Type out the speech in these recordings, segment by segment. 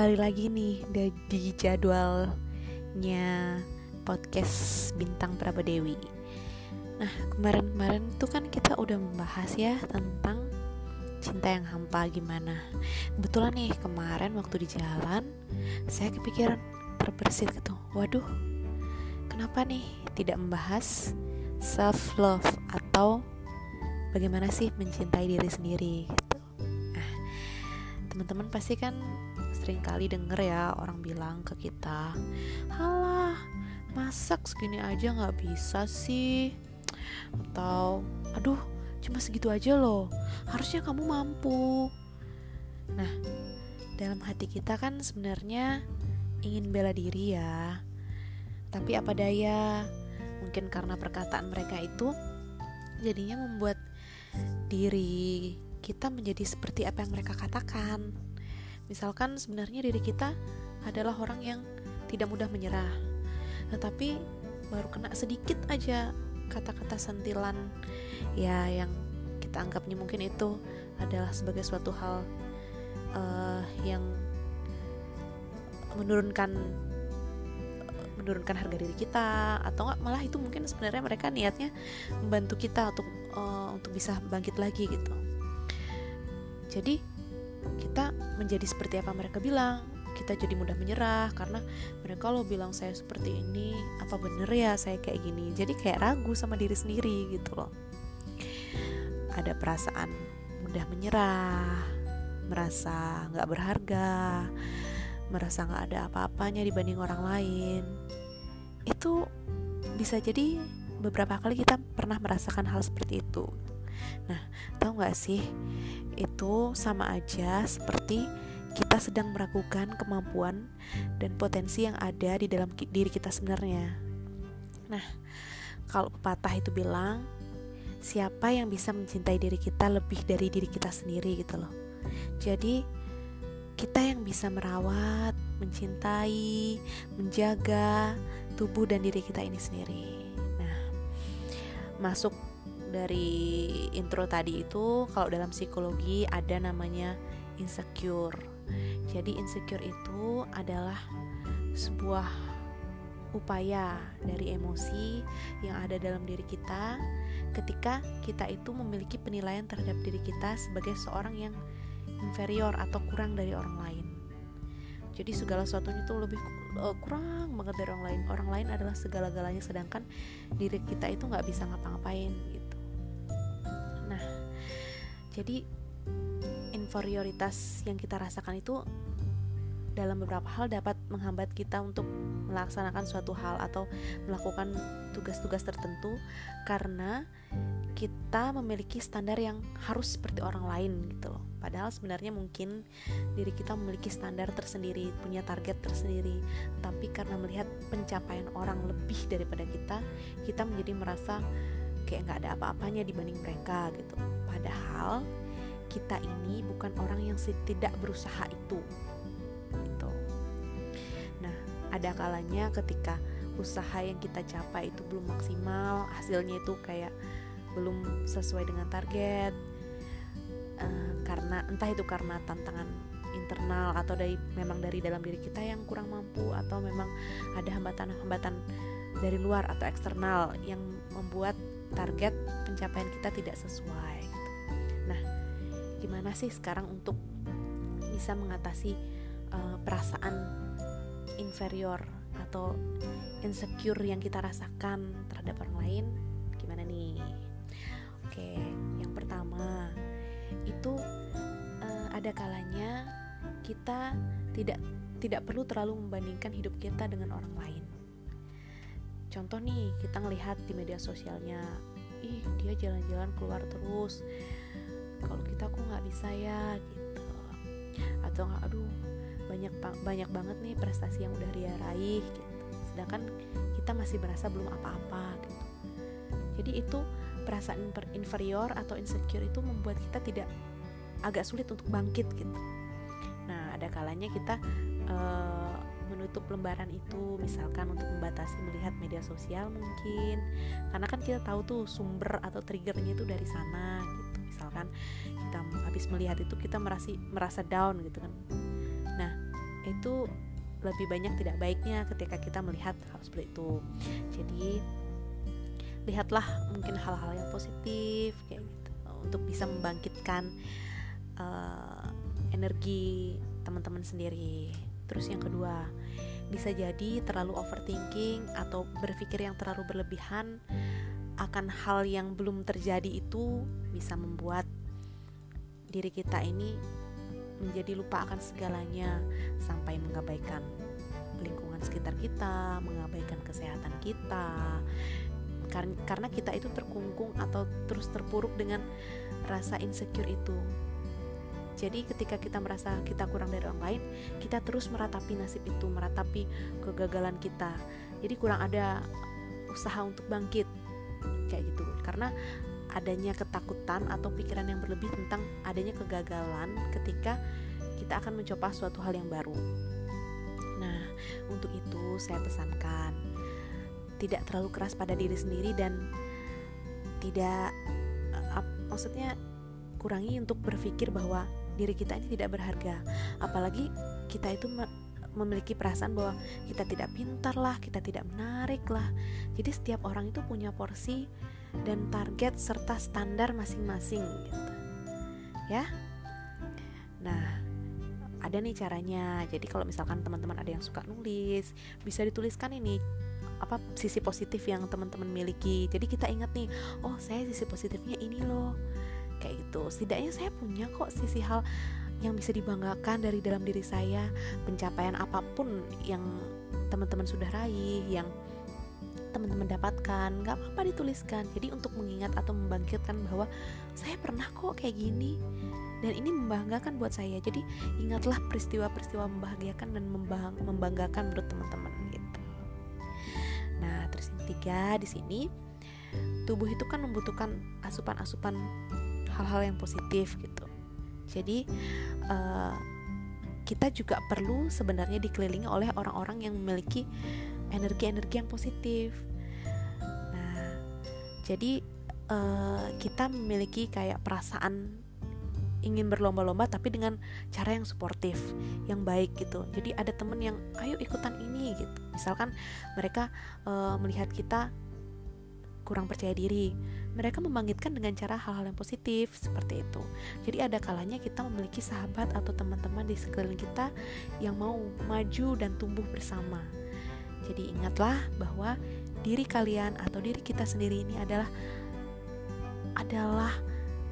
kembali lagi nih di jadwalnya podcast Bintang Prabadewi. Nah, kemarin-kemarin tuh kan kita udah membahas ya tentang cinta yang hampa gimana. Kebetulan nih kemarin waktu di jalan saya kepikiran terbersit gitu. Waduh, kenapa nih tidak membahas self love atau bagaimana sih mencintai diri sendiri gitu. Nah, teman-teman pasti kan sering kali denger ya orang bilang ke kita, halah masak segini aja nggak bisa sih, atau aduh cuma segitu aja loh, harusnya kamu mampu. Nah, dalam hati kita kan sebenarnya ingin bela diri ya, tapi apa daya, mungkin karena perkataan mereka itu jadinya membuat diri kita menjadi seperti apa yang mereka katakan. Misalkan sebenarnya diri kita adalah orang yang tidak mudah menyerah, tetapi baru kena sedikit aja kata-kata sentilan ya yang kita anggapnya mungkin itu adalah sebagai suatu hal uh, yang menurunkan menurunkan harga diri kita atau enggak malah itu mungkin sebenarnya mereka niatnya membantu kita untuk uh, untuk bisa bangkit lagi gitu. Jadi kita menjadi seperti apa mereka bilang kita jadi mudah menyerah karena mereka lo bilang saya seperti ini apa bener ya saya kayak gini. Jadi kayak ragu sama diri sendiri gitu loh. Ada perasaan mudah menyerah merasa nggak berharga merasa nggak ada apa-apanya dibanding orang lain. Itu bisa jadi beberapa kali kita pernah merasakan hal seperti itu nah tahu nggak sih? Itu sama aja seperti kita sedang meragukan kemampuan dan potensi yang ada di dalam diri kita sebenarnya. Nah kalau pepatah itu bilang siapa yang bisa mencintai diri kita lebih dari diri kita sendiri? gitu loh. Jadi kita yang bisa merawat, mencintai, menjaga tubuh dan diri kita ini sendiri. Nah, masuk dari intro tadi itu kalau dalam psikologi ada namanya insecure. Jadi insecure itu adalah sebuah upaya dari emosi yang ada dalam diri kita ketika kita itu memiliki penilaian terhadap diri kita sebagai seorang yang inferior atau kurang dari orang lain. Jadi segala sesuatunya itu lebih uh, kurang banget dari orang lain. Orang lain adalah segala-galanya, sedangkan diri kita itu nggak bisa ngapa-ngapain jadi inferioritas yang kita rasakan itu dalam beberapa hal dapat menghambat kita untuk melaksanakan suatu hal atau melakukan tugas-tugas tertentu karena kita memiliki standar yang harus seperti orang lain gitu loh. Padahal sebenarnya mungkin diri kita memiliki standar tersendiri, punya target tersendiri. Tapi karena melihat pencapaian orang lebih daripada kita, kita menjadi merasa kayak nggak ada apa-apanya dibanding mereka gitu. Padahal kita ini bukan orang yang tidak berusaha itu. Gitu. Nah, ada kalanya ketika usaha yang kita capai itu belum maksimal, hasilnya itu kayak belum sesuai dengan target uh, karena entah itu karena tantangan internal atau dari memang dari dalam diri kita yang kurang mampu atau memang ada hambatan-hambatan dari luar atau eksternal yang membuat target pencapaian kita tidak sesuai. Gitu. Nah, gimana sih sekarang untuk bisa mengatasi uh, perasaan inferior atau insecure yang kita rasakan terhadap orang lain? Gimana nih? Oke, yang pertama itu uh, ada kalanya kita tidak tidak perlu terlalu membandingkan hidup kita dengan orang lain. Contoh nih, kita ngelihat di media sosialnya, ih dia jalan-jalan keluar terus. Kalau kita kok nggak bisa ya gitu. Atau nggak, aduh banyak banyak banget nih prestasi yang udah dia raih gitu. Sedangkan kita masih merasa belum apa-apa gitu. Jadi itu perasaan inferior atau insecure itu membuat kita tidak agak sulit untuk bangkit gitu. Nah, ada kalanya kita uh, menutup lembaran itu misalkan untuk membatasi melihat media sosial mungkin karena kan kita tahu tuh sumber atau triggernya itu dari sana gitu. Misalkan kita habis melihat itu kita merasa merasa down gitu kan. Nah, itu lebih banyak tidak baiknya ketika kita melihat hal seperti itu jadi lihatlah mungkin hal-hal yang positif kayak gitu untuk bisa membangkitkan uh, energi teman-teman sendiri terus yang kedua bisa jadi terlalu overthinking atau berpikir yang terlalu berlebihan akan hal yang belum terjadi itu bisa membuat diri kita ini menjadi lupa akan segalanya sampai mengabaikan lingkungan sekitar kita, mengabaikan kesehatan kita. Karena kita itu terkungkung atau terus terpuruk dengan rasa insecure itu. Jadi ketika kita merasa kita kurang dari orang lain, kita terus meratapi nasib itu, meratapi kegagalan kita. Jadi kurang ada usaha untuk bangkit kayak gitu. Karena adanya ketakutan atau pikiran yang berlebih tentang adanya kegagalan ketika kita akan mencoba suatu hal yang baru. Nah, untuk itu saya pesankan tidak terlalu keras pada diri sendiri dan tidak maksudnya kurangi untuk berpikir bahwa diri kita ini tidak berharga. Apalagi kita itu memiliki perasaan bahwa kita tidak pintar lah, kita tidak menarik lah. Jadi setiap orang itu punya porsi dan target serta standar masing-masing gitu. Ya. Nah, ada nih caranya. Jadi kalau misalkan teman-teman ada yang suka nulis, bisa dituliskan ini apa sisi positif yang teman-teman miliki. Jadi kita ingat nih, oh saya sisi positifnya ini loh. Setidaknya saya punya kok sisi hal yang bisa dibanggakan dari dalam diri saya, pencapaian apa pun yang teman-teman sudah raih, yang teman-teman dapatkan nggak apa-apa dituliskan. Jadi untuk mengingat atau membangkitkan bahwa saya pernah kok kayak gini dan ini membanggakan buat saya. Jadi ingatlah peristiwa-peristiwa membahagiakan dan membanggakan menurut teman-teman gitu. Nah terus yang ketiga di sini tubuh itu kan membutuhkan asupan-asupan hal-hal yang positif gitu jadi uh, kita juga perlu sebenarnya dikelilingi oleh orang-orang yang memiliki energi-energi yang positif. Nah, jadi uh, kita memiliki kayak perasaan ingin berlomba-lomba tapi dengan cara yang suportif, yang baik gitu. Jadi ada temen yang ayo ikutan ini gitu. Misalkan mereka uh, melihat kita kurang percaya diri, mereka membangkitkan dengan cara hal-hal yang positif seperti itu. Jadi ada kalanya kita memiliki sahabat atau teman-teman di sekeliling kita yang mau maju dan tumbuh bersama. Jadi ingatlah bahwa diri kalian atau diri kita sendiri ini adalah adalah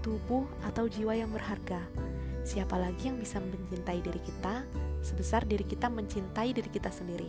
tubuh atau jiwa yang berharga. Siapa lagi yang bisa mencintai diri kita sebesar diri kita mencintai diri kita sendiri?